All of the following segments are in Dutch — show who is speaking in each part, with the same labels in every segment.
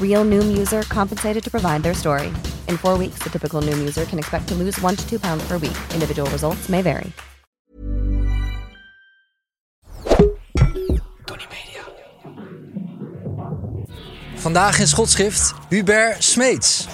Speaker 1: Real Noom user compensated to provide their story. In four weeks, the typical Noom user can expect to lose one to two pounds per week. Individual results may vary.
Speaker 2: Vandaag in schotschrift Hubert Smeets.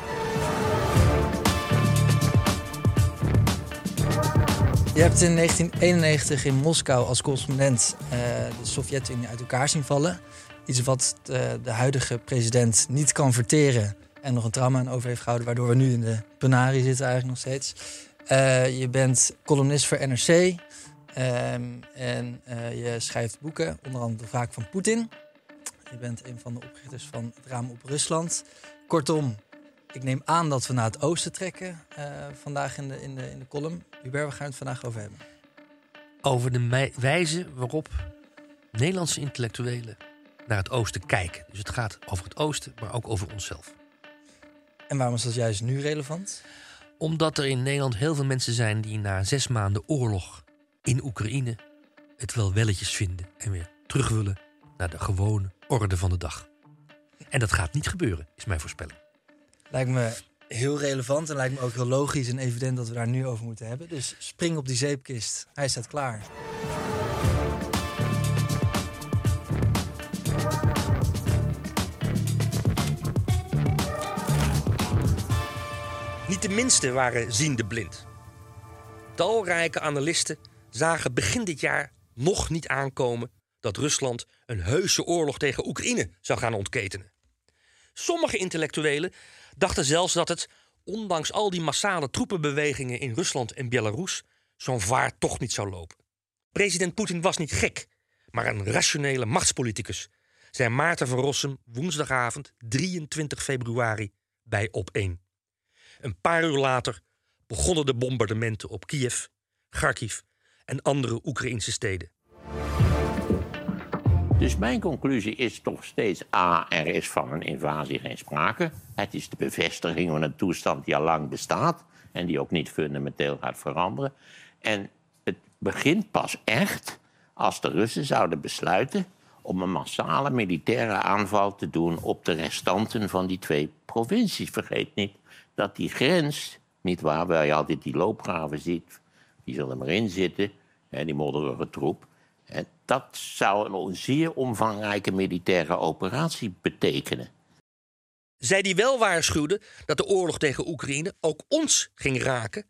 Speaker 2: Je hebt in 1991 in Moskou als correspondent eh, de Sovjet-Unie uit elkaar zien vallen. Iets wat de, de huidige president niet kan verteren en nog een trauma aan over heeft gehouden, waardoor we nu in de penarie zitten eigenlijk nog steeds. Eh, je bent columnist voor NRC ehm, en eh, je schrijft boeken, onder andere De Wraak van Poetin. Je bent een van de oprichters van het Raam op Rusland. Kortom, ik neem aan dat we naar het oosten trekken eh, vandaag in de, in, de, in de column. Hubert, we gaan het vandaag over hebben.
Speaker 3: over de wijze waarop Nederlandse intellectuelen naar het oosten kijken. Dus het gaat over het oosten, maar ook over onszelf.
Speaker 2: En waarom is dat juist nu relevant?
Speaker 3: Omdat er in Nederland heel veel mensen zijn die na zes maanden oorlog in Oekraïne het wel welletjes vinden en weer terug willen naar de gewone orde van de dag. En dat gaat niet gebeuren, is mijn voorspelling.
Speaker 2: Lijkt me heel relevant en lijkt me ook heel logisch en evident dat we daar nu over moeten hebben. Dus spring op die zeepkist. Hij staat klaar.
Speaker 3: Niet de minste waren ziende blind. Talrijke analisten zagen begin dit jaar nog niet aankomen dat Rusland een heuse oorlog tegen Oekraïne zou gaan ontketenen. Sommige intellectuelen dachten zelfs dat het, ondanks al die massale troepenbewegingen in Rusland en Belarus, zo'n vaart toch niet zou lopen. President Poetin was niet gek, maar een rationele machtspoliticus, zei Maarten van Rossum woensdagavond 23 februari bij Op1. Een paar uur later begonnen de bombardementen op Kiev, Kharkiv en andere Oekraïnse steden.
Speaker 4: Dus mijn conclusie is toch steeds: A, er is van een invasie geen sprake. Het is de bevestiging van een toestand die al lang bestaat en die ook niet fundamenteel gaat veranderen. En het begint pas echt als de Russen zouden besluiten om een massale militaire aanval te doen op de restanten van die twee provincies. Vergeet niet dat die grens, niet waar, waar je altijd die loopgraven ziet, die zullen maar in zitten, hè, die modderige troep. En dat zou een zeer omvangrijke militaire operatie betekenen.
Speaker 3: Zij die wel waarschuwden dat de oorlog tegen Oekraïne ook ons ging raken,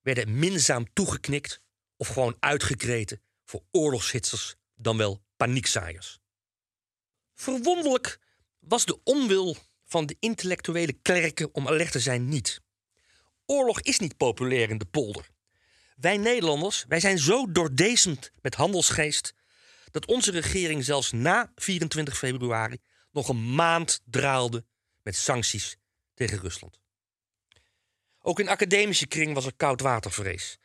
Speaker 3: werden minzaam toegeknikt of gewoon uitgekreten voor oorlogshitsers dan wel paniekzaaiers. Verwonderlijk was de onwil van de intellectuele klerken om alert te zijn niet. Oorlog is niet populair in de polder. Wij Nederlanders, wij zijn zo doordezend met handelsgeest dat onze regering zelfs na 24 februari nog een maand draalde met sancties tegen Rusland. Ook in academische kring was er koudwatervrees.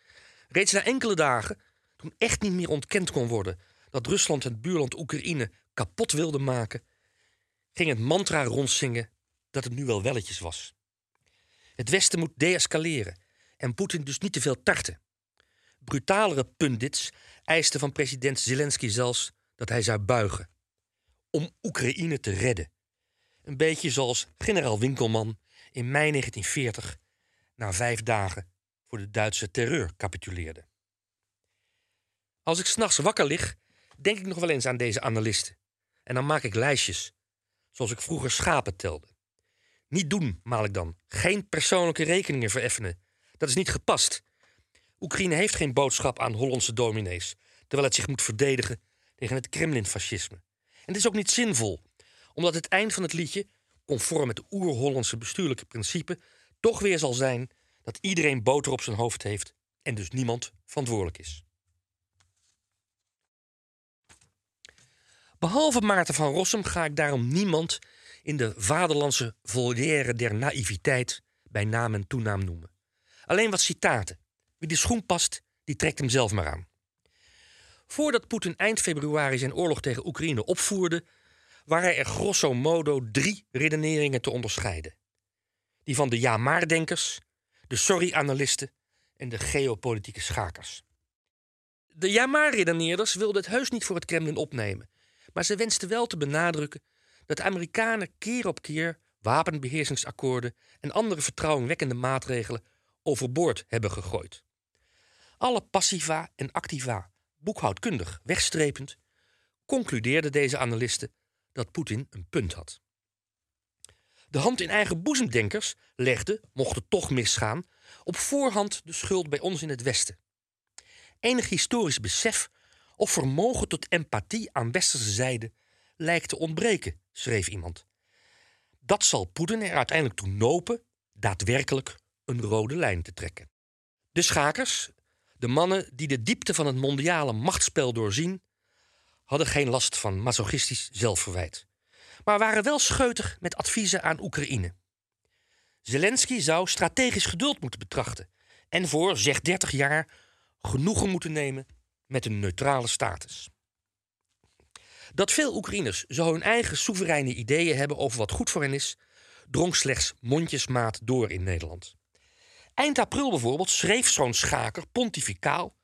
Speaker 3: Reeds na enkele dagen, toen echt niet meer ontkend kon worden dat Rusland het buurland Oekraïne kapot wilde maken, ging het mantra rondzingen dat het nu wel welletjes was. Het Westen moet deescaleren en Poetin dus niet te veel tarten. Brutalere pundits eisten van president Zelensky zelfs dat hij zou buigen. Om Oekraïne te redden. Een beetje zoals generaal Winkelman in mei 1940 na vijf dagen voor de Duitse terreur capituleerde. Als ik s'nachts wakker lig, denk ik nog wel eens aan deze analisten. En dan maak ik lijstjes, zoals ik vroeger schapen telde. Niet doen, maal ik dan. Geen persoonlijke rekeningen vereffenen. Dat is niet gepast. Oekraïne heeft geen boodschap aan Hollandse dominees, terwijl het zich moet verdedigen tegen het Kremlin-fascisme. En het is ook niet zinvol, omdat het eind van het liedje, conform het oer-Hollandse bestuurlijke principe, toch weer zal zijn dat iedereen boter op zijn hoofd heeft en dus niemand verantwoordelijk is. Behalve Maarten van Rossum ga ik daarom niemand in de vaderlandse volière der naïviteit bij naam en toenaam noemen. Alleen wat citaten. Wie de schoen past, die trekt hem zelf maar aan. Voordat Poetin eind februari zijn oorlog tegen Oekraïne opvoerde, waren er grosso modo drie redeneringen te onderscheiden: die van de ja-maar-denkers, de sorry-analisten en de geopolitieke schakers. De ja-maar-redeneerders wilden het heus niet voor het Kremlin opnemen, maar ze wensten wel te benadrukken dat de Amerikanen keer op keer wapenbeheersingsakkoorden en andere vertrouwenwekkende maatregelen overboord hebben gegooid. Alle passiva en activa, boekhoudkundig wegstrepend, concludeerden deze analisten dat Poetin een punt had. De hand in eigen boezemdenkers legde, mocht het toch misgaan, op voorhand de schuld bij ons in het Westen. Enig historisch besef of vermogen tot empathie aan westerse zijde lijkt te ontbreken, schreef iemand. Dat zal Poetin er uiteindelijk toe nopen daadwerkelijk een rode lijn te trekken. De schakers, de mannen die de diepte van het mondiale machtsspel doorzien, hadden geen last van masochistisch zelfverwijt, maar waren wel scheutig met adviezen aan Oekraïne. Zelensky zou strategisch geduld moeten betrachten en voor, zeg 30 jaar, genoegen moeten nemen met een neutrale status. Dat veel Oekraïners zo hun eigen soevereine ideeën hebben over wat goed voor hen is, drong slechts mondjesmaat door in Nederland. Eind april bijvoorbeeld schreef zo'n schaker pontificaal: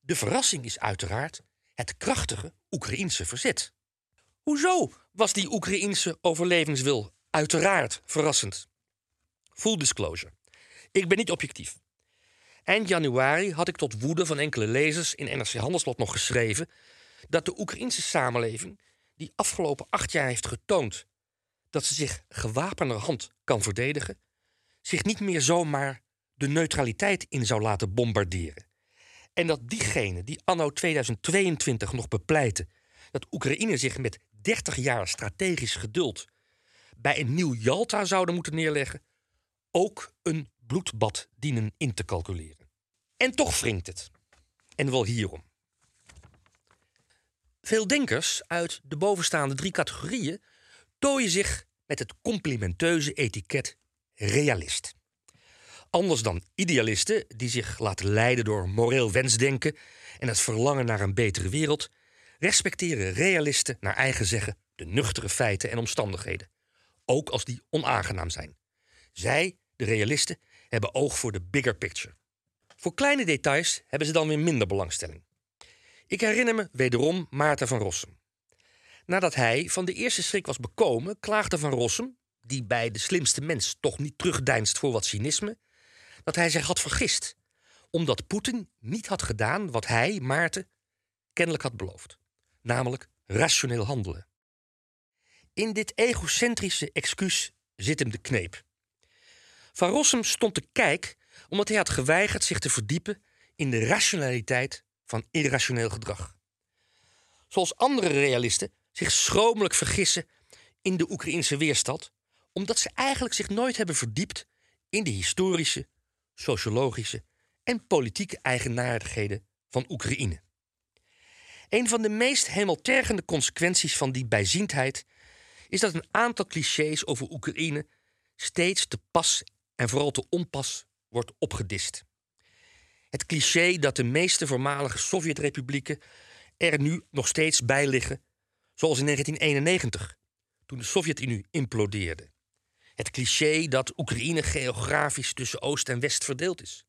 Speaker 3: De verrassing is uiteraard het krachtige Oekraïense verzet. Hoezo was die Oekraïense overlevingswil uiteraard verrassend? Full disclosure. Ik ben niet objectief. Eind januari had ik tot woede van enkele lezers in NRC Handelsblad nog geschreven dat de Oekraïnse samenleving, die afgelopen acht jaar heeft getoond dat ze zich gewapenerhand kan verdedigen, zich niet meer zomaar de neutraliteit in zou laten bombarderen. En dat diegenen die anno 2022 nog bepleiten dat Oekraïne zich met 30 jaar strategisch geduld bij een nieuw Jalta zouden moeten neerleggen, ook een bloedbad dienen in te calculeren. En toch wringt het. En wel hierom. Veel denkers uit de bovenstaande drie categorieën tooien zich met het complimenteuze etiket realist. Anders dan idealisten die zich laten leiden door moreel wensdenken en het verlangen naar een betere wereld, respecteren realisten naar eigen zeggen de nuchtere feiten en omstandigheden, ook als die onaangenaam zijn. Zij, de realisten, hebben oog voor de bigger picture. Voor kleine details hebben ze dan weer minder belangstelling. Ik herinner me wederom Maarten van Rossum. Nadat hij van de eerste schrik was bekomen, klaagde van Rossum, die bij de slimste mens toch niet terugdeinst voor wat cynisme, dat hij zich had vergist, omdat Poetin niet had gedaan wat hij, Maarten, kennelijk had beloofd, namelijk rationeel handelen. In dit egocentrische excuus zit hem de kneep. Van Rossum stond te kijk omdat hij had geweigerd zich te verdiepen in de rationaliteit van irrationeel gedrag. Zoals andere realisten zich schromelijk vergissen in de Oekraïnse weerstand, omdat ze eigenlijk zich nooit hebben verdiept in de historische, sociologische en politieke eigenaardigheden van Oekraïne. Een van de meest hemeltergende consequenties van die bijziendheid is dat een aantal clichés over Oekraïne steeds te pas en vooral te onpas wordt opgedist. Het cliché dat de meeste voormalige Sovjetrepublieken er nu nog steeds bij liggen, zoals in 1991, toen de Sovjet-Unie implodeerde. Het cliché dat Oekraïne geografisch tussen Oost en West verdeeld is.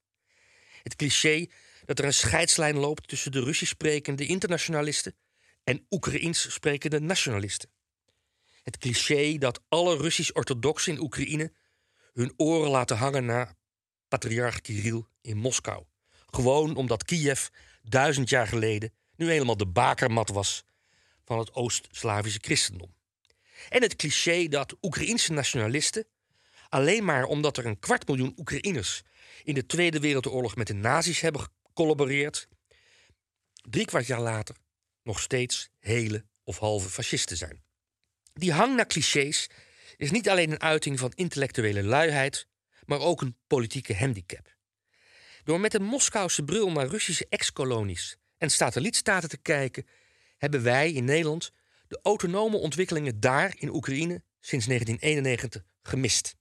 Speaker 3: Het cliché dat er een scheidslijn loopt tussen de Russisch sprekende internationalisten en Oekraïens sprekende nationalisten. Het cliché dat alle Russisch-orthodoxen in Oekraïne hun oren laten hangen naar patriarch Kirill in Moskou. Gewoon omdat Kiev duizend jaar geleden nu helemaal de bakermat was van het Oost-Slavische christendom. En het cliché dat Oekraïense nationalisten Alleen maar omdat er een kwart miljoen Oekraïners in de Tweede Wereldoorlog met de nazi's hebben gecollaboreerd, drie kwart jaar later nog steeds hele of halve fascisten zijn. Die hang naar clichés is niet alleen een uiting van intellectuele luiheid, maar ook een politieke handicap. Door met een Moskouse bril naar Russische ex-kolonies en satellietstaten te kijken, hebben wij in Nederland de autonome ontwikkelingen daar in Oekraïne sinds 1991 gemist.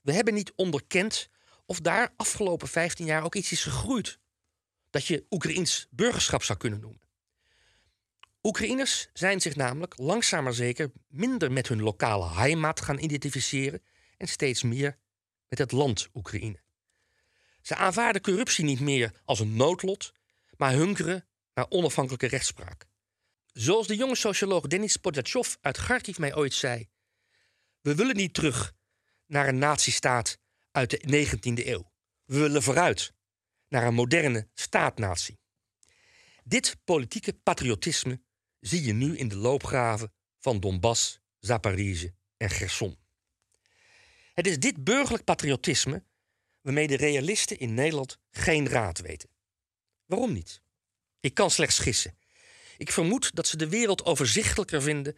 Speaker 3: We hebben niet onderkend of daar afgelopen 15 jaar ook iets is gegroeid dat je Oekraïns burgerschap zou kunnen noemen. Oekraïners zijn zich namelijk langzaam maar zeker minder met hun lokale heimat gaan identificeren en steeds meer met het land Oekraïne. Ze aanvaarden corruptie niet meer als een noodlot, maar hunkeren naar onafhankelijke rechtspraak. Zoals de jonge socioloog Denis Podjatjov uit Kharkiv mij ooit zei: We willen niet terug naar een nazistaat uit de 19e eeuw. We willen vooruit naar een moderne staatnatie. Dit politieke patriotisme zie je nu in de loopgraven van Donbass, Zaporizhzhia en Gerson. Het is dit burgerlijk patriotisme waarmee de realisten in Nederland geen raad weten. Waarom niet? Ik kan slechts gissen. Ik vermoed dat ze de wereld overzichtelijker vinden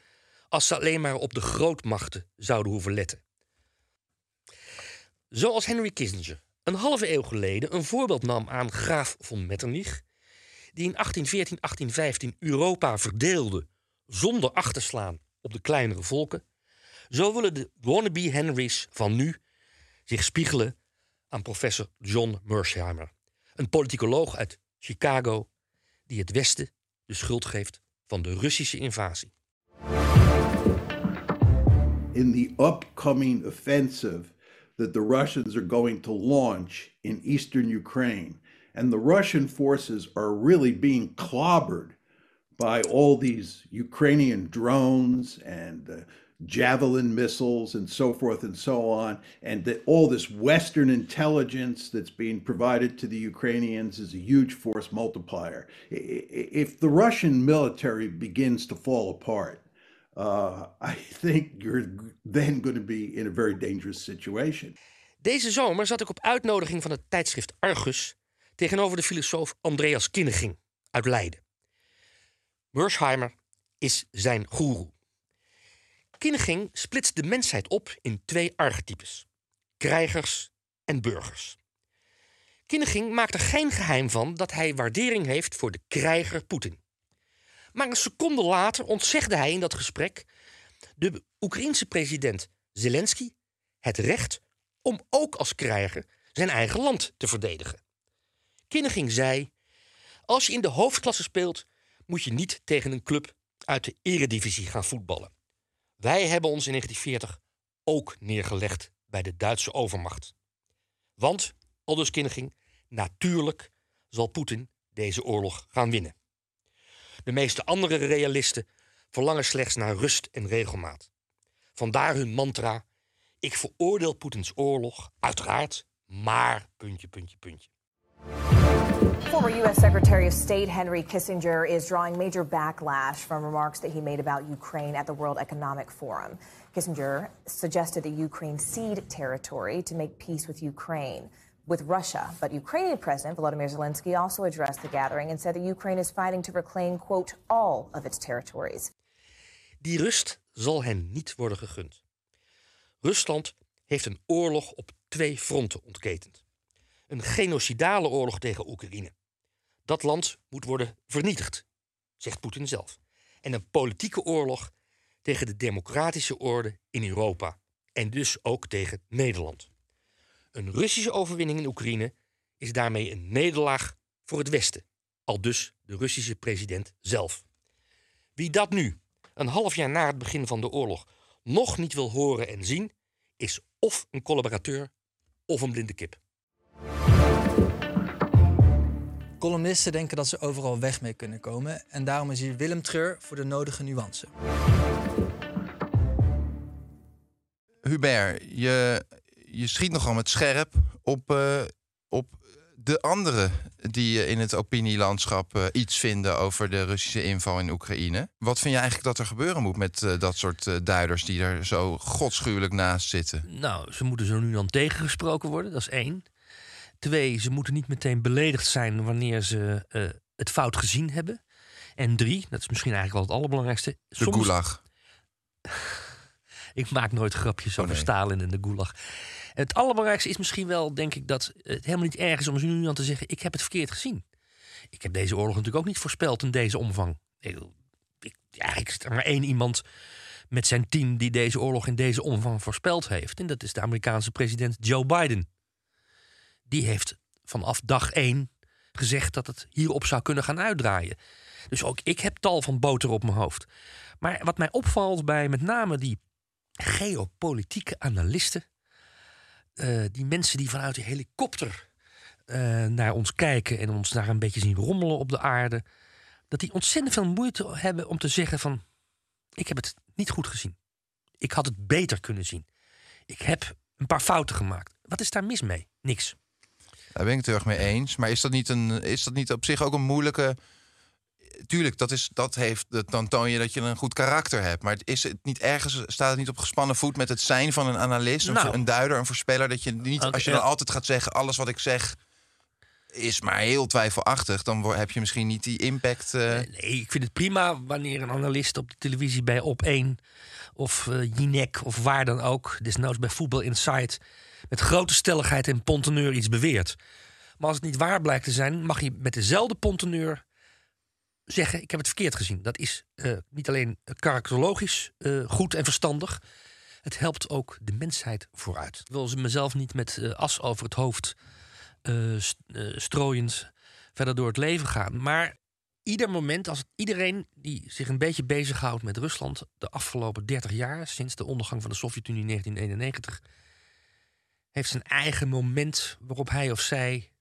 Speaker 3: als ze alleen maar op de grootmachten zouden hoeven letten. Zoals Henry Kissinger een halve eeuw geleden een voorbeeld nam aan graaf von Metternich, die in 1814-1815 Europa verdeelde zonder acht te slaan op de kleinere volken, zo willen de wannabe Henrys van nu zich spiegelen aan professor John Mersheimer, een politicoloog uit Chicago die het Westen de schuld geeft van de Russische invasie.
Speaker 5: In the upcoming offensive that the Russians are going to launch in eastern Ukraine, and the Russian forces are really being clobbered by all these Ukrainian drones and uh, javelin missiles and so forth and so on, and that all this Western intelligence that's being provided to the Ukrainians is a huge force multiplier. If the Russian military begins to fall apart, uh, I think you're then going to be in a very dangerous situation.
Speaker 3: Deze zomer zat ik op uitnodiging van het tijdschrift Argus tegenover de filosoof Andreas Kinneging uit Leiden. Mersheimer is zijn goeroe. Kinneging splitst de mensheid op in twee archetypes: krijgers en burgers. Kinneging maakt er geen geheim van dat hij waardering heeft voor de krijger Poetin. Maar een seconde later ontzegde hij in dat gesprek de Oekraïense president Zelensky het recht om ook als krijger zijn eigen land te verdedigen. Kinneging zei: Als je in de hoofdklasse speelt, moet je niet tegen een club uit de eredivisie gaan voetballen. Wij hebben ons in 1940 ook neergelegd bij de Duitse overmacht. Want, aldus Kinneging, natuurlijk zal Poetin deze oorlog gaan winnen. De meeste andere realisten verlangen slechts naar rust en regelmaat. Vandaar hun mantra: ik veroordeel Poetins oorlog, uiteraard, maar puntje, puntje, puntje.
Speaker 6: Former U.S. Secretary of State Henry Kissinger is drawing major backlash from remarks that he made about Ukraine at the World Economic Forum. Kissinger suggested that Ukraine cede territory to make peace with Ukraine. With Russia. But Ukrainian President Volodymyr Zelensky also addressed the gathering and said that Ukraine is fighting to reclaim, quote, all of its territories.
Speaker 3: Die rust zal hen niet worden gegund. Rusland heeft een oorlog op twee fronten ontketend een genocidale oorlog tegen Oekraïne. Dat land moet worden vernietigd, zegt Poetin zelf. En een politieke oorlog tegen de democratische orde in Europa. En dus ook tegen Nederland. Een Russische overwinning in Oekraïne is daarmee een nederlaag voor het Westen. Al dus de Russische president zelf. Wie dat nu, een half jaar na het begin van de oorlog, nog niet wil horen en zien, is of een collaborateur of een blinde kip.
Speaker 2: Columnisten denken dat ze overal weg mee kunnen komen. En daarom is hier Willem Treur voor de nodige nuance.
Speaker 7: Hubert, je, je schiet nogal met scherp op, uh, op de anderen die eh, in het opinielandschap eh, iets vinden over de Russische inval in Oekraïne. Wat vind je eigenlijk dat er gebeuren moet met eh, dat soort eh, duiders die er zo godschuwelijk naast zitten?
Speaker 3: Nou, ze moeten zo nu dan tegengesproken worden, dat is één. Twee, ze moeten niet meteen beledigd zijn wanneer ze eh, het fout gezien hebben. En drie, dat is misschien eigenlijk wel het allerbelangrijkste.
Speaker 7: De gulag.
Speaker 3: Ik maak nooit grapjes over
Speaker 7: Oh, nee.
Speaker 3: Stalin en de gulag. Het allerbelangrijkste is misschien wel, denk ik, dat het helemaal niet erg is om nu dan te zeggen: ik heb het verkeerd gezien. Ik heb deze oorlog natuurlijk ook niet voorspeld in deze omvang. Ik, ik, ja, ik er maar één iemand met zijn team die deze oorlog in deze omvang voorspeld heeft. En dat is de Amerikaanse president Joe Biden. Die heeft vanaf dag één gezegd dat het hierop zou kunnen gaan uitdraaien. Dus ook ik heb tal van boter op mijn hoofd. Maar wat mij opvalt bij met name die geopolitieke analisten. eh, die mensen die vanuit de helikopter eh, naar ons kijken en ons daar een beetje zien rommelen op de aarde. Dat die ontzettend veel moeite hebben om te zeggen van ik heb het niet goed gezien. Ik had het beter kunnen zien. Ik heb een paar fouten gemaakt. Wat is daar mis mee? Niks.
Speaker 7: Daar ben ik het heel erg mee eens. Maar is dat niet, een, is dat niet op zich ook een moeilijke. Tuurlijk, dat, is, dat heeft, dan toon je dat je een goed karakter hebt. Maar is het niet ergens, staat het niet op gespannen voet met het zijn van een analist, een,
Speaker 3: Nou.
Speaker 7: een duider, een voorspeller? Dat je niet, als je dan
Speaker 3: ja.
Speaker 7: altijd gaat zeggen, alles wat ik zeg is maar heel twijfelachtig, dan heb je misschien niet die impact. eh,
Speaker 3: Nee, ik vind het prima wanneer een analist op de televisie bij Op 1 of eh Jinek of waar dan ook, desnoods bij Voetbal Insight, met grote stelligheid en ponteneur iets beweert. Maar als het niet waar blijkt te zijn, mag je met dezelfde ponteneur zeggen: Ik heb het verkeerd gezien. Dat is eh, niet alleen karakterologisch eh, goed en verstandig. Het helpt ook de mensheid vooruit. Ik wil ze mezelf niet met eh, as over het hoofd eh, st- eh, strooiend verder door het leven gaan. Maar ieder moment, als iedereen die zich een beetje bezighoudt met Rusland de afgelopen 30 jaar, sinds de ondergang van de Sovjet-Unie in 1991, heeft zijn eigen moment waarop hij of zij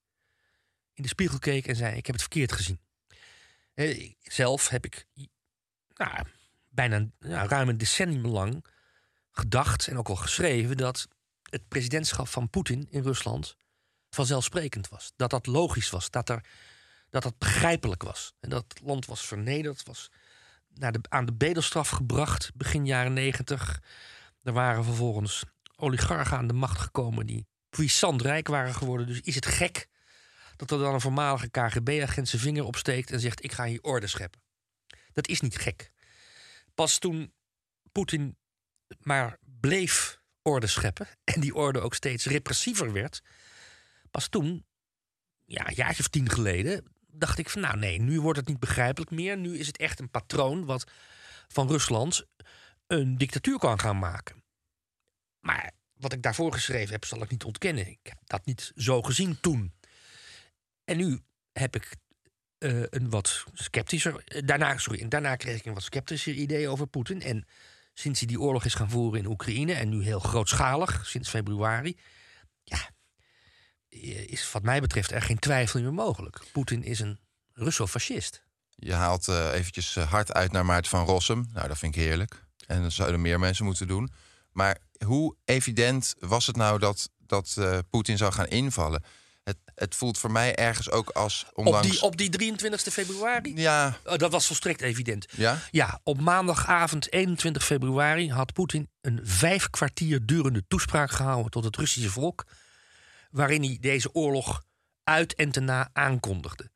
Speaker 3: in de spiegel keek en zei: Ik heb het verkeerd gezien. Eh, Zelf heb ik nou, bijna nou, ruim een decennium lang gedacht en ook al geschreven dat het presidentschap van Poetin in Rusland vanzelfsprekend was. Dat dat logisch was. Dat er, dat dat begrijpelijk was. En dat het land was vernederd, was naar de, aan de bedelstraf gebracht begin jaren negentig. Er waren vervolgens oligarchen aan de macht gekomen die puissant rijk waren geworden. Dus is het gek dat er dan een voormalige KGB-agent zijn vinger opsteekt en zegt: Ik ga hier orde scheppen. Dat is niet gek. Pas toen Poetin maar bleef orde scheppen en die orde ook steeds repressiever werd, pas toen, ja, een jaartje of tien geleden, dacht ik van nou nee, nu wordt het niet begrijpelijk meer. Nu is het echt een patroon wat van Rusland een dictatuur kan gaan maken. Maar wat ik daarvoor geschreven heb, zal ik niet ontkennen. Ik heb dat niet zo gezien toen. En nu heb ik eh, een wat sceptischer. eh, Daarna, sorry, en daarna kreeg ik een wat sceptischer idee over Poetin. En sinds hij die oorlog is gaan voeren in Oekraïne, en nu heel grootschalig, sinds februari, ja, eh, is wat mij betreft er geen twijfel meer mogelijk. Poetin is een Russo-fascist.
Speaker 7: Je haalt eventjes hard uit naar Maarten van Rossum. Nou, dat vind ik heerlijk. En dat zouden meer mensen moeten doen. Maar hoe evident was het nou dat, dat eh, Poetin zou gaan invallen? Het, het voelt voor mij ergens ook als ondanks...
Speaker 3: Op, die, op die 23 februari?
Speaker 7: Ja,
Speaker 3: Oh, dat was volstrekt evident.
Speaker 7: ja?
Speaker 3: Ja, op maandagavond 21 februari had Poetin een vijf kwartier durende toespraak gehouden tot het Russische volk. Waarin hij deze oorlog uit en te na aankondigde.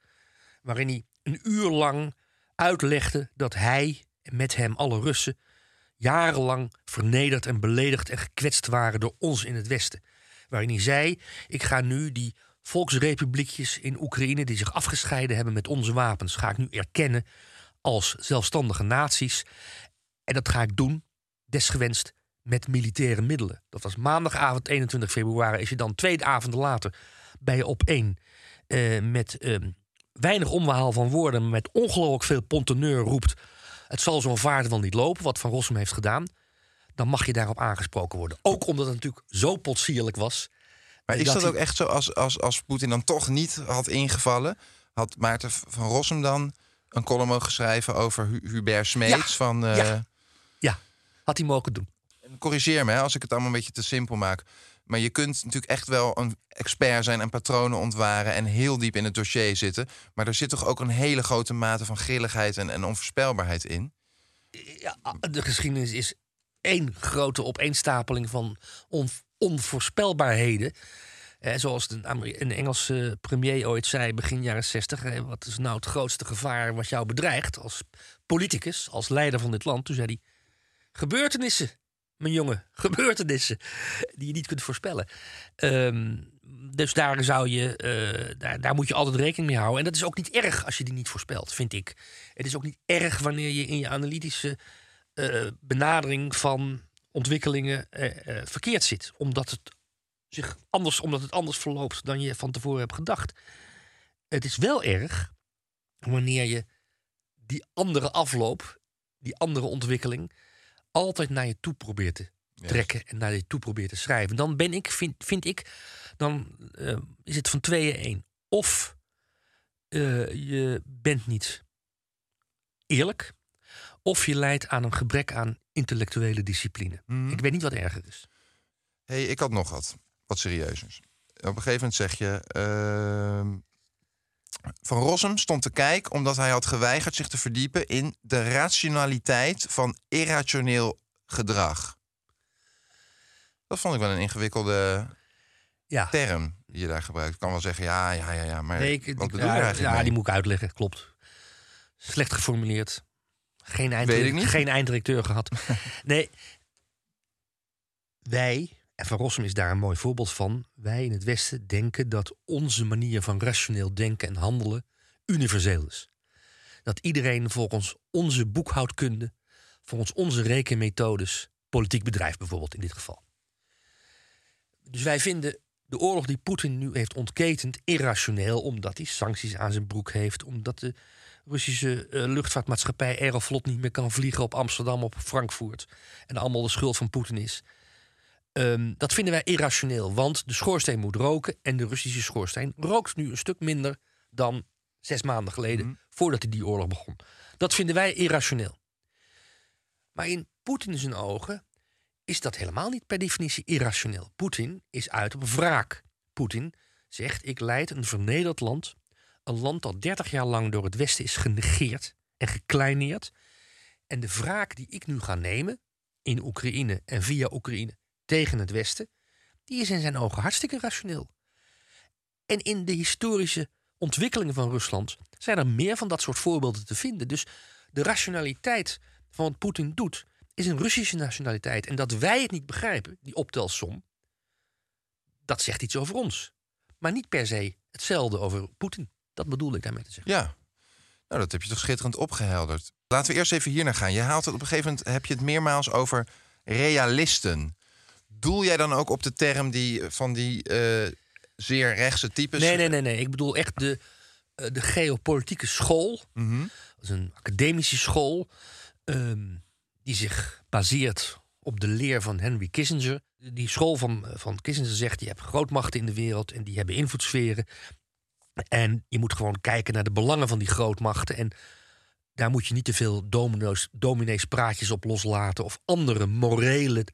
Speaker 3: Waarin hij een uur lang uitlegde dat hij met hem alle Russen jarenlang vernederd en beledigd en gekwetst waren door ons in het Westen. Waarin hij zei: Ik ga nu die volksrepubliekjes in Oekraïne die zich afgescheiden hebben met onze wapens, ga ik nu erkennen als zelfstandige naties. En dat ga ik doen, desgewenst, met militaire middelen. Dat was maandagavond 21 februari. Is je dan twee avonden later bij op één eh, met ehm, weinig omhaal van woorden, maar met ongelooflijk veel ponteneur roept: Het zal zo'n vaart wel niet lopen, wat Van Rossum heeft gedaan. Dan mag je daarop aangesproken worden. Ook omdat het natuurlijk zo potsierlijk was.
Speaker 7: Maar is
Speaker 3: dat
Speaker 7: ook echt zo als, als, als Poetin dan toch niet had ingevallen? Had Maarten van Rossum dan een column mogen schrijven over Hu- Hubert Smeets?
Speaker 3: Ja,
Speaker 7: Van, eh,
Speaker 3: ja. Ja, had hij mogen doen.
Speaker 7: Corrigeer me hè, als ik het allemaal een beetje te simpel maak. Maar je kunt natuurlijk echt wel een expert zijn en patronen ontwaren en heel diep in het dossier zitten. Maar er zit toch ook een hele grote mate van grilligheid en, en onvoorspelbaarheid in.
Speaker 3: Ja, de geschiedenis is één grote opeenstapeling van on, onvoorspelbaarheden. Eh, zoals een Engelse premier ooit zei begin jaren 60. eh, wat is nou het grootste gevaar wat jou bedreigt als politicus, als leider van dit land? Toen zei hij: gebeurtenissen, mijn jongen, gebeurtenissen die je niet kunt voorspellen. Ehm, dus daar, zou je, eh, daar, moet je altijd rekening mee houden. En dat is ook niet erg als je die niet voorspelt, vind ik. Het is ook niet erg wanneer je in je analytische eh, benadering van ontwikkelingen eh, verkeerd zit. Omdat het, zich anders, omdat het anders verloopt dan je van tevoren hebt gedacht. Het is wel erg wanneer je die andere afloop, die andere ontwikkeling, altijd naar je toe probeert te trekken en naar je toe probeert te schrijven. Dan ben ik, vind, vind ik, dan eh, is het van tweeën één. Of eh, je bent niet eerlijk, of je leidt aan een gebrek aan intellectuele discipline. Ik weet niet wat erger is.
Speaker 7: hey, ik had nog wat, wat serieuzers. Op een gegeven moment zeg je... ehm, van Rossum stond te kijken omdat hij had geweigerd zich te verdiepen in de rationaliteit van irrationeel gedrag. Dat vond ik wel een ingewikkelde
Speaker 3: Ja.
Speaker 7: term die je daar gebruikt. Ik kan wel zeggen, ja, ja, ja, ja maar
Speaker 3: Nee, ik,
Speaker 7: wat bedoel je
Speaker 3: ja,
Speaker 7: eigenlijk
Speaker 3: ja,
Speaker 7: mee?
Speaker 3: die moet ik uitleggen, klopt. Slecht geformuleerd. Geen, geen einddirecteur gehad. nee, wij, en Van Rossum is daar een mooi voorbeeld van... wij in het Westen denken dat onze manier van rationeel denken en handelen... universeel is. Dat iedereen volgens onze boekhoudkunde... volgens onze rekenmethodes politiek bedrijft bijvoorbeeld in dit geval. Dus wij vinden de oorlog die Poetin nu heeft ontketend irrationeel, omdat hij sancties aan zijn broek heeft, omdat de Russische eh, luchtvaartmaatschappij Aeroflot niet meer kan vliegen op Amsterdam, op Frankfurt. En allemaal de schuld van Poetin is. Ehm, dat vinden wij irrationeel, want de schoorsteen moet roken en de Russische schoorsteen rookt nu een stuk minder dan zes maanden geleden, voordat hij die oorlog begon. Dat vinden wij irrationeel. Maar in Poetin zijn ogen is dat helemaal niet per definitie irrationeel. Poetin is uit op wraak. Poetin zegt: Ik leid een vernederd land. Een land dat 30 jaar lang door het Westen is genegeerd en gekleineerd. En de wraak die ik nu ga nemen in Oekraïne en via Oekraïne tegen het Westen, die is in zijn ogen hartstikke rationeel. En in de historische ontwikkelingen van Rusland zijn er meer van dat soort voorbeelden te vinden. Dus de rationaliteit van wat Poetin doet, is een Russische nationaliteit. En dat wij het niet begrijpen, die optelsom, dat zegt iets over ons. Maar niet per se hetzelfde over Poetin. Dat bedoelde ik daarmee te zeggen.
Speaker 7: Ja, nou dat heb je toch schitterend opgehelderd. Laten we eerst even hier naar gaan. Je haalt het op een gegeven moment, heb je het meermaals over realisten. Doel jij dan ook op de term die, van die eh, zeer rechtse types?
Speaker 3: Nee, nee, nee, nee. Ik bedoel echt de, eh, de geopolitieke school.
Speaker 7: Mhm.
Speaker 3: Dat is een academische school. ehm, die zich baseert op de leer van Henry Kissinger. Die school van, van Kissinger zegt: je hebt grootmachten in de wereld en die hebben invloedssferen. En je moet gewoon kijken naar de belangen van die grootmachten. En daar moet je niet te veel domino's, dominees praatjes op loslaten of andere morele,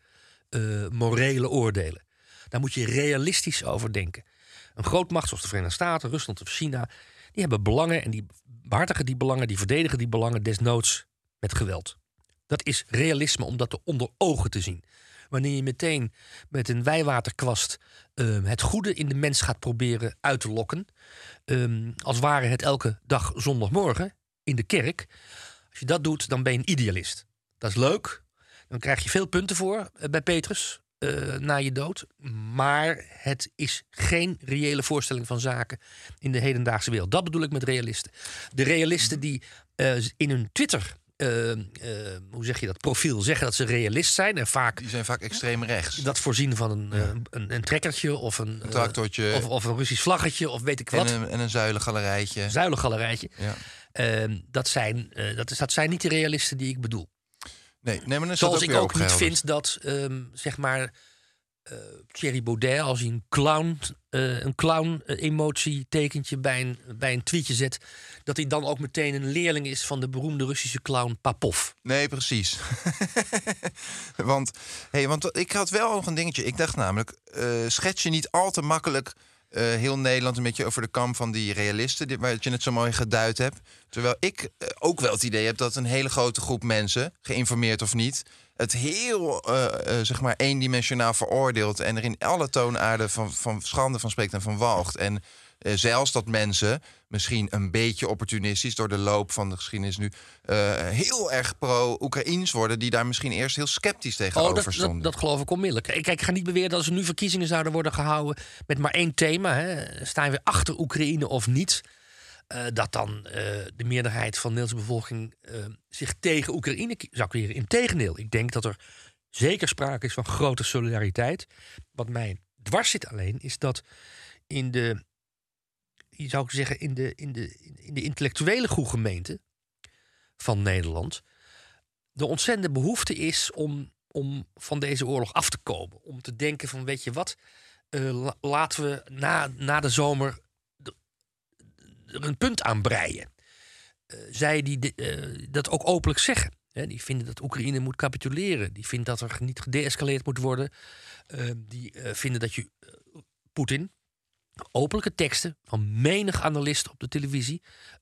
Speaker 3: eh, morele oordelen. Daar moet je realistisch over denken. Een grootmacht zoals de Verenigde Staten, Rusland of China, die hebben belangen en die behartigen die belangen, die verdedigen die belangen desnoods met geweld. Dat is realisme om dat onder ogen te zien. Wanneer je meteen met een wijwaterkwast eh, het goede in de mens gaat proberen uit te lokken, ehm, als ware het elke dag zondagmorgen in de kerk. Als je dat doet, dan ben je een idealist. Dat is leuk. Dan krijg je veel punten voor eh, bij Petrus eh, na je dood. Maar het is geen reële voorstelling van zaken in de hedendaagse wereld. Dat bedoel ik met realisten. De realisten die eh, in hun Twitter. hoe zeg je dat? Profiel zeggen dat ze realist zijn. En vaak
Speaker 7: Die zijn vaak extreem rechts.
Speaker 3: dat voorzien van een, een, een trekkertje of een,
Speaker 7: tractortje.
Speaker 3: of, of een Russisch vlaggetje of weet ik wat.
Speaker 7: En een, en een zuilengalerijtje.
Speaker 3: Zuilengalerijtje.
Speaker 7: Ja.
Speaker 3: Ehm, dat, zijn, dat, is, dat zijn niet de realisten die ik bedoel.
Speaker 7: Nee, nee, maar
Speaker 3: Zoals ik ook niet vind dat, ehm, zeg maar, eh, Thierry Baudet, als hij een clown, eh, een clown eh, emotie tekentje bij een, bij een tweetje zet, dat hij dan ook meteen een leerling is van de beroemde Russische clown Papov.
Speaker 7: Nee, precies. want, hey, want ik had wel nog een dingetje. Ik dacht namelijk, eh, schets je niet al te makkelijk eh, heel Nederland een beetje over de kam van die realisten, die, waar je het zo mooi geduid hebt. Terwijl ik eh, ook wel het idee heb dat een hele grote groep mensen, geïnformeerd of niet, het heel eh, zeg maar eendimensionaal veroordeelt en er in alle toonaarden van, van schande van spreekt en van walgt. En eh, zelfs dat mensen misschien een beetje opportunistisch door de loop van de geschiedenis nu eh, heel erg pro-Oekraïns worden, die daar misschien eerst heel sceptisch tegenover
Speaker 3: Oh, dat,
Speaker 7: stonden.
Speaker 3: dat geloof ik onmiddellijk. Kijk, ik ga niet beweren dat als er nu verkiezingen zouden worden gehouden met maar één thema, hè, staan we achter Oekraïne of niet, eh, dat dan de meerderheid van de Nederlandse bevolking zich tegen Oekraïne zou keren. Integendeel, ik denk dat er zeker sprake is van grote solidariteit. Wat mij dwars zit alleen, is dat in de, je zou zeggen, in de, in de, in de intellectuele groegemeente van Nederland de ontzettende behoefte is om, om van deze oorlog af te komen. Om te denken van, weet je wat, eh, la- laten we na, na de zomer er een punt aan breien. Eh, zij die eh, dat ook openlijk zeggen. Die vinden dat Oekraïne moet capituleren. Die vinden dat er niet gedeescaleerd moet worden. Die vinden dat je Poetin openlijke teksten van menig analist op de televisie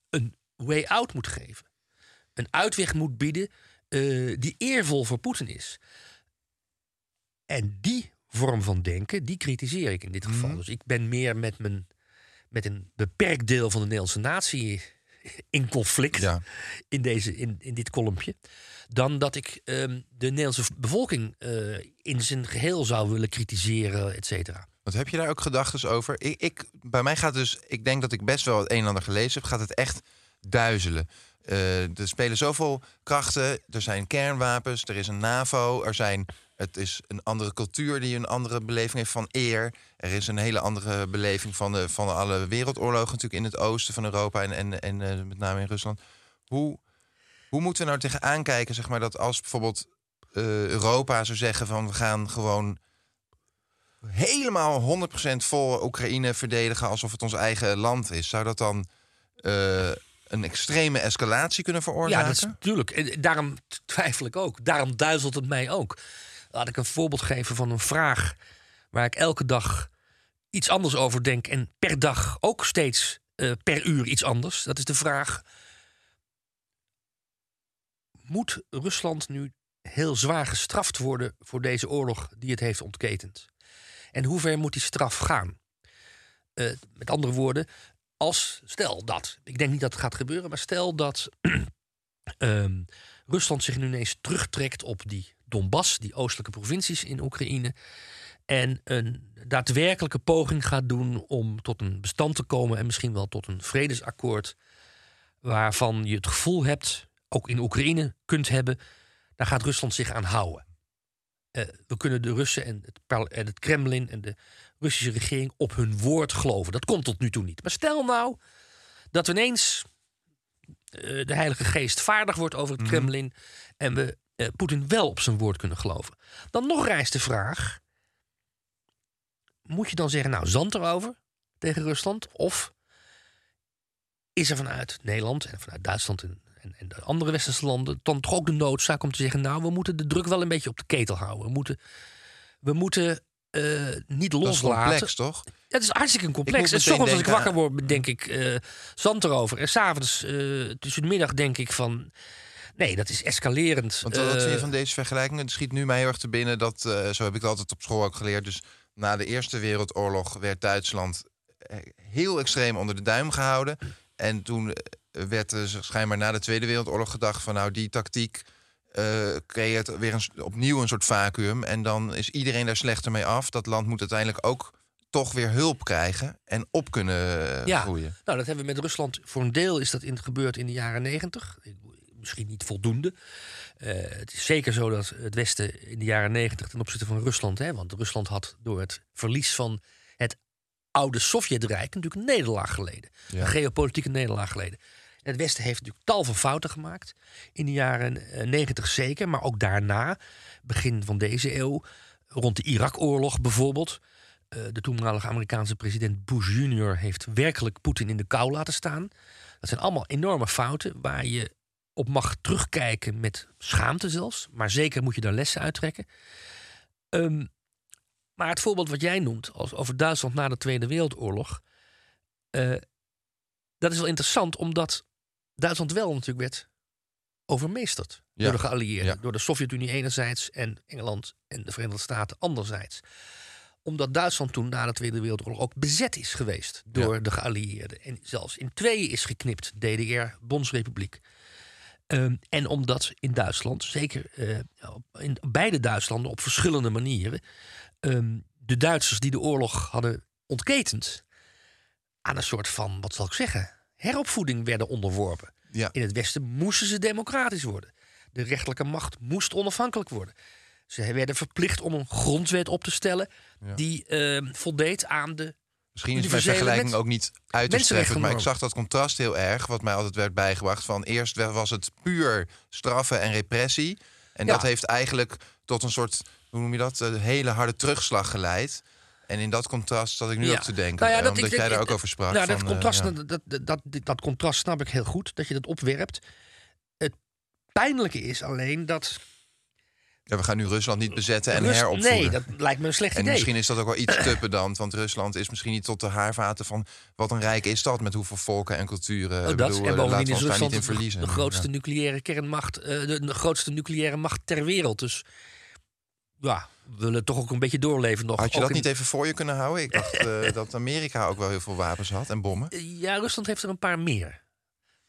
Speaker 3: een way out moet geven. Een uitweg moet bieden eh, die eervol voor Poetin is. En die vorm van denken, die kritiseer ik in dit geval. Dus ik ben meer met, mijn, met een beperkt deel van de Nederlandse natie in conflict
Speaker 7: Ja.
Speaker 3: in, deze, in, in dit kolompje. Dan dat ik ehm, de Nederlandse bevolking eh, in zijn geheel zou willen kritiseren, et cetera.
Speaker 7: Want heb je daar ook gedachten over? Ik, ik, bij mij gaat dus, ik denk dat ik best wel het een en ander gelezen heb, gaat het echt duizelen. Eh, er spelen zoveel krachten, er zijn kernwapens, er is een NAVO, er zijn, het is een andere cultuur die een andere beleving heeft van eer. Er is een hele andere beleving van, de, van alle wereldoorlogen natuurlijk in het oosten van Europa en, en, en eh, met name in Rusland. Hoe, hoe moeten we nou tegenaan kijken, zeg maar, dat als bijvoorbeeld eh, Europa zou zeggen van we gaan gewoon helemaal 100% vol Oekraïne verdedigen alsof het ons eigen land is, zou dat dan eh, een extreme escalatie kunnen veroorzaken?
Speaker 3: Ja, dat is natuurlijk. En daarom twijfel ik ook. Daarom duizelt het mij ook. Laat ik een voorbeeld geven van een vraag waar ik elke dag iets anders over denk en per dag ook steeds eh, per uur iets anders. Dat is de vraag: moet Rusland nu heel zwaar gestraft worden voor deze oorlog die het heeft ontketend? En hoe ver moet die straf gaan? Eh, met andere woorden, als stel dat, ik denk niet dat het gaat gebeuren, maar stel dat ehm, Rusland zich nu ineens terugtrekt op die Donbass, die oostelijke provincies in Oekraïne, en een daadwerkelijke poging gaat doen om tot een bestand te komen en misschien wel tot een vredesakkoord, waarvan je het gevoel hebt, ook in Oekraïne kunt hebben, daar gaat Rusland zich aan houden. Eh, we kunnen de Russen en het, en het Kremlin en de Russische regering op hun woord geloven. Dat komt tot nu toe niet. Maar stel nou dat ineens eh, de Heilige Geest vaardig wordt over het Kremlin en we eh, Poetin wel op zijn woord kunnen geloven. Dan nog rijst de vraag: moet je dan zeggen, nou, zand erover tegen Rusland? Of is er vanuit Nederland en vanuit Duitsland en, en, en de andere westerse landen dan toch ook de noodzaak om te zeggen: nou, we moeten de druk wel een beetje op de ketel houden. We moeten, we moeten eh, niet
Speaker 7: dat is
Speaker 3: loslaten.
Speaker 7: complex, toch?
Speaker 3: Het is hartstikke een complex. En soms als ik wakker word, denk ik eh zand erover. En s'avonds uh, tussen de middag denk ik van... Nee, dat is escalerend.
Speaker 7: Want wat vind je van deze vergelijking? Het schiet nu mij heel erg te binnen dat, zo heb ik het altijd op school ook geleerd. Dus na de Eerste Wereldoorlog werd Duitsland heel extreem onder de duim gehouden. En toen werd er schijnbaar na de Tweede Wereldoorlog gedacht van nou die tactiek eh, creëert weer een, opnieuw een soort vacuüm. En dan is iedereen daar slechter mee af. Dat land moet uiteindelijk ook toch weer hulp krijgen en op kunnen eh,
Speaker 3: ja,
Speaker 7: groeien.
Speaker 3: nou, dat hebben we met Rusland. Voor een deel is dat in, gebeurd in de jaren negentig. Misschien niet voldoende. Eh, het is zeker zo dat het Westen in de jaren negentig ten opzichte van Rusland... Hè, want Rusland had door het verlies van het oude Sovjetrijk... natuurlijk een nederlaag geleden.
Speaker 7: Ja.
Speaker 3: Een geopolitieke nederlaag geleden. Het Westen heeft natuurlijk tal van fouten gemaakt. In de jaren eh, negentig zeker, maar ook daarna, begin van deze eeuw... rond de Irak-oorlog bijvoorbeeld. Eh, de toenmalige Amerikaanse president Bush Jr. heeft werkelijk Poetin in de kou laten staan. Dat zijn allemaal enorme fouten waar je op mag terugkijken met schaamte zelfs. Maar zeker moet je daar lessen uittrekken. Ehm, maar het voorbeeld wat jij noemt als over Duitsland na de Tweede Wereldoorlog. eh, dat is wel interessant, omdat Duitsland wel natuurlijk werd overmeesterd
Speaker 7: Ja.
Speaker 3: door de geallieerden.
Speaker 7: Ja.
Speaker 3: Door de Sovjet-Unie enerzijds en Engeland en de Verenigde Staten anderzijds. Omdat Duitsland toen na de Tweede Wereldoorlog ook bezet is geweest door de geallieerden. En zelfs in tweeën is geknipt, DDR, Bondsrepubliek. Ehm, en omdat in Duitsland, zeker eh, in beide Duitslanden op verschillende manieren, ehm, de Duitsers die de oorlog hadden ontketend, aan een soort van, wat zal ik zeggen, heropvoeding werden onderworpen.
Speaker 7: Ja.
Speaker 3: In het Westen moesten ze democratisch worden. De rechterlijke macht moest onafhankelijk worden. Ze werden verplicht om een grondwet op te stellen die ehm, voldeed aan de.
Speaker 7: Misschien is mijn vergelijking ook niet uiterst treffend, maar ik zag dat contrast heel erg, wat mij altijd werd bijgebracht. Van eerst was het puur straffen en repressie. En
Speaker 3: Ja.
Speaker 7: dat heeft eigenlijk tot een soort, hoe noem je dat, een hele harde terugslag geleid. En in dat contrast zat ik nu
Speaker 3: Ja.
Speaker 7: ook te denken,
Speaker 3: Nou ja,
Speaker 7: eh,
Speaker 3: dat-
Speaker 7: omdat
Speaker 3: ik-
Speaker 7: jij
Speaker 3: ik-
Speaker 7: daar ook over sprak.
Speaker 3: Nou,
Speaker 7: van,
Speaker 3: dat,
Speaker 7: eh,
Speaker 3: contrast,
Speaker 7: ja.
Speaker 3: dat, dat, dat, contrast snap ik heel goed, dat je dat opwerpt. Het pijnlijke is alleen dat.
Speaker 7: Ja, we gaan nu Rusland niet bezetten en
Speaker 3: Rus-
Speaker 7: heropvoeden.
Speaker 3: Nee, dat lijkt me een slecht
Speaker 7: en
Speaker 3: idee.
Speaker 7: misschien is dat ook wel iets te pedant, want Rusland is misschien niet tot de haarvaten van wat een rijk is dat met hoeveel volken en culturen.
Speaker 3: Oh, dat.
Speaker 7: bedoel,
Speaker 3: en
Speaker 7: eh,
Speaker 3: bovendien is Rusland
Speaker 7: niet in verliezen.
Speaker 3: de grootste nucleaire kernmacht, eh, de, de grootste nucleaire macht ter wereld. Dus ja, we willen toch ook een beetje doorleven nog.
Speaker 7: Had je
Speaker 3: Ook
Speaker 7: dat
Speaker 3: in-
Speaker 7: niet even voor je kunnen houden? Ik dacht eh, dat Amerika ook wel heel veel wapens had en bommen.
Speaker 3: Ja, Rusland heeft er een paar meer.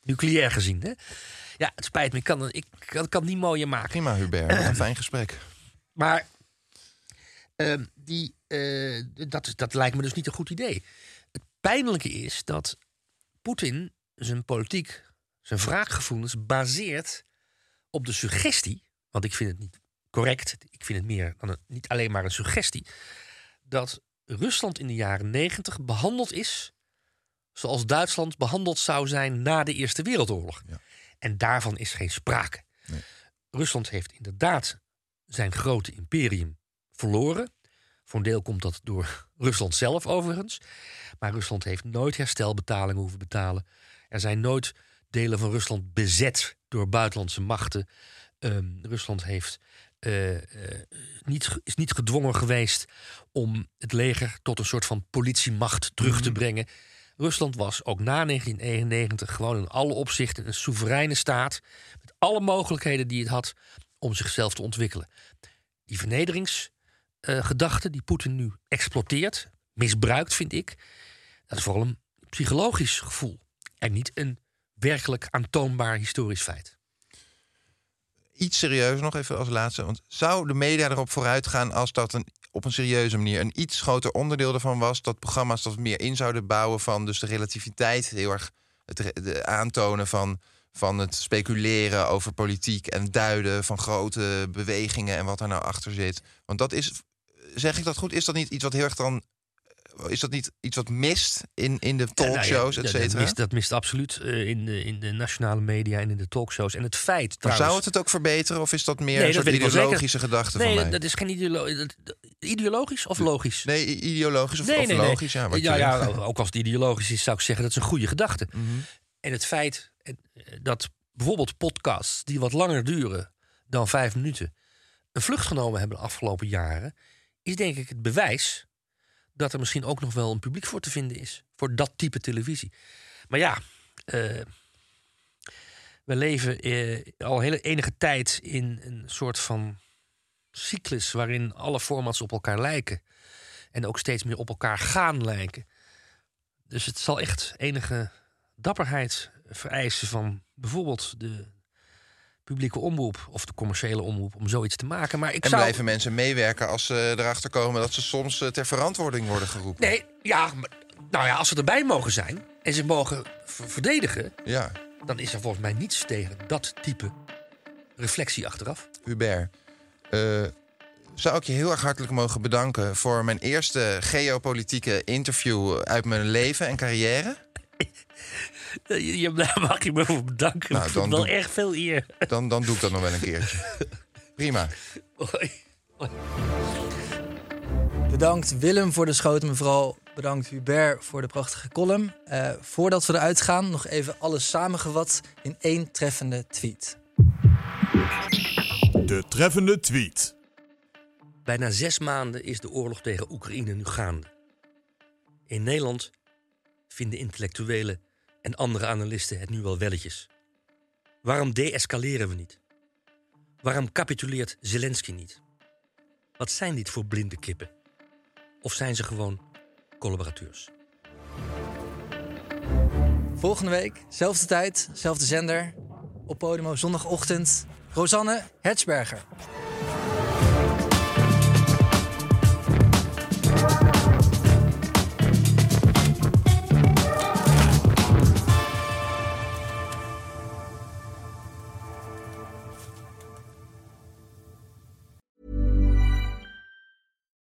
Speaker 3: Nucleair gezien, hè? Ja, het spijt me. Ik kan, ik kan, kan het niet mooier maken.
Speaker 7: Prima, Hubert. Een fijn gesprek.
Speaker 3: Maar ehm, die, eh, dat, dat lijkt me dus niet een goed idee. Het pijnlijke is dat Poetin zijn politiek, zijn wraakgevoelens baseert op de suggestie. Want ik vind het niet correct. Ik vind het meer dan een, niet alleen maar een suggestie. Dat Rusland in de jaren negentig behandeld is zoals Duitsland behandeld zou zijn na de Eerste Wereldoorlog.
Speaker 7: Ja.
Speaker 3: En daarvan is geen sprake. Rusland heeft inderdaad zijn grote imperium verloren. Voor een deel komt dat door Rusland zelf overigens. Maar Rusland heeft nooit herstelbetalingen hoeven betalen. Er zijn nooit delen van Rusland bezet door buitenlandse machten. Ehm, Rusland heeft, eh, eh, niet, is niet gedwongen geweest om het leger tot een soort van politiemacht terug te brengen. Rusland was ook na 1991 gewoon in alle opzichten een soevereine staat. Met alle mogelijkheden die het had om zichzelf te ontwikkelen. Die vernederingsgedachte die Poetin nu exploiteert, misbruikt, vind ik. Dat is vooral een psychologisch gevoel. En niet een werkelijk aantoonbaar historisch feit.
Speaker 7: Iets serieus nog even als laatste. Want zou de media erop vooruit gaan als dat een, op een serieuze manier een iets groter onderdeel ervan was? Dat programma's dat meer in zouden bouwen van dus de relativiteit, heel erg het de aantonen van, van het speculeren over politiek en duiden van grote bewegingen en wat daar nou achter zit. Want dat is, zeg ik dat goed? Is dat niet iets wat heel erg dan. Is dat niet iets wat mist in, in de
Speaker 3: Nou ja,
Speaker 7: talkshows,
Speaker 3: dat-
Speaker 7: et
Speaker 3: dat
Speaker 7: cetera?
Speaker 3: mist- Dat mist absoluut eh, in, de, in de nationale media en in de talkshows. En het feit
Speaker 7: Maar
Speaker 3: trouwens...
Speaker 7: zou het het ook verbeteren of is dat meer
Speaker 3: Nee,
Speaker 7: een
Speaker 3: dat
Speaker 7: soort ideologische gedachte
Speaker 3: nee,
Speaker 7: van mij?
Speaker 3: dat, dat is geen ideolo ideologisch of logisch?
Speaker 7: Nee, ideologisch of,
Speaker 3: Nee,
Speaker 7: of
Speaker 3: nee, nee.
Speaker 7: logisch, ja.
Speaker 3: Ja, ook als het ideologisch is, zou ik zeggen dat is een goede gedachte.
Speaker 7: Mhm.
Speaker 3: En het feit eh, dat bijvoorbeeld podcasts die wat langer duren dan vijf minuten een vlucht genomen hebben de afgelopen jaren, is denk ik het bewijs dat er misschien ook nog wel een publiek voor te vinden is voor dat type televisie. Maar ja, eh, we leven eh, al hele enige tijd in een soort van cyclus waarin alle formats op elkaar lijken en ook steeds meer op elkaar gaan lijken. Dus het zal echt enige dapperheid vereisen van bijvoorbeeld de publieke omroep of de commerciële omroep om zoiets te maken. Maar ik
Speaker 7: En
Speaker 3: zou...
Speaker 7: blijven mensen meewerken als ze erachter komen dat ze soms eh, ter verantwoording worden geroepen?
Speaker 3: Nee, ja, maar- nou ja, als ze erbij mogen zijn en ze mogen ver- verdedigen,
Speaker 7: Ja,
Speaker 3: dan is er volgens mij niets tegen dat type reflectie achteraf.
Speaker 7: Hubert. eh, zou ik je heel erg hartelijk mogen bedanken voor mijn eerste geopolitieke interview uit mijn leven en carrière.
Speaker 3: Eh, je- je- Daar mag je me voor bedanken.
Speaker 7: Nou, dan
Speaker 3: het wel
Speaker 7: doe-
Speaker 3: erg veel eer.
Speaker 7: Dan, dan doe ik dat nog wel een keertje. Prima.
Speaker 3: Hoi.
Speaker 2: Bedankt Willem voor de schoten, vooral bedankt Hubert voor de prachtige column. Uh, voordat we eruit gaan, nog even alles samengevat in één treffende tweet.
Speaker 8: De treffende tweet.
Speaker 3: Bijna zes maanden is de oorlog tegen Oekraïne nu gaande. In Nederland vinden intellectuelen en andere analisten het nu wel welletjes. Waarom deescaleren we niet? Waarom capituleert Zelensky niet? Wat zijn dit voor blinde kippen? Of zijn ze gewoon collaborateurs?
Speaker 2: Volgende week, zelfde tijd, zelfde zender. Op Podimo zondagochtend. Rosanne Hertzberger.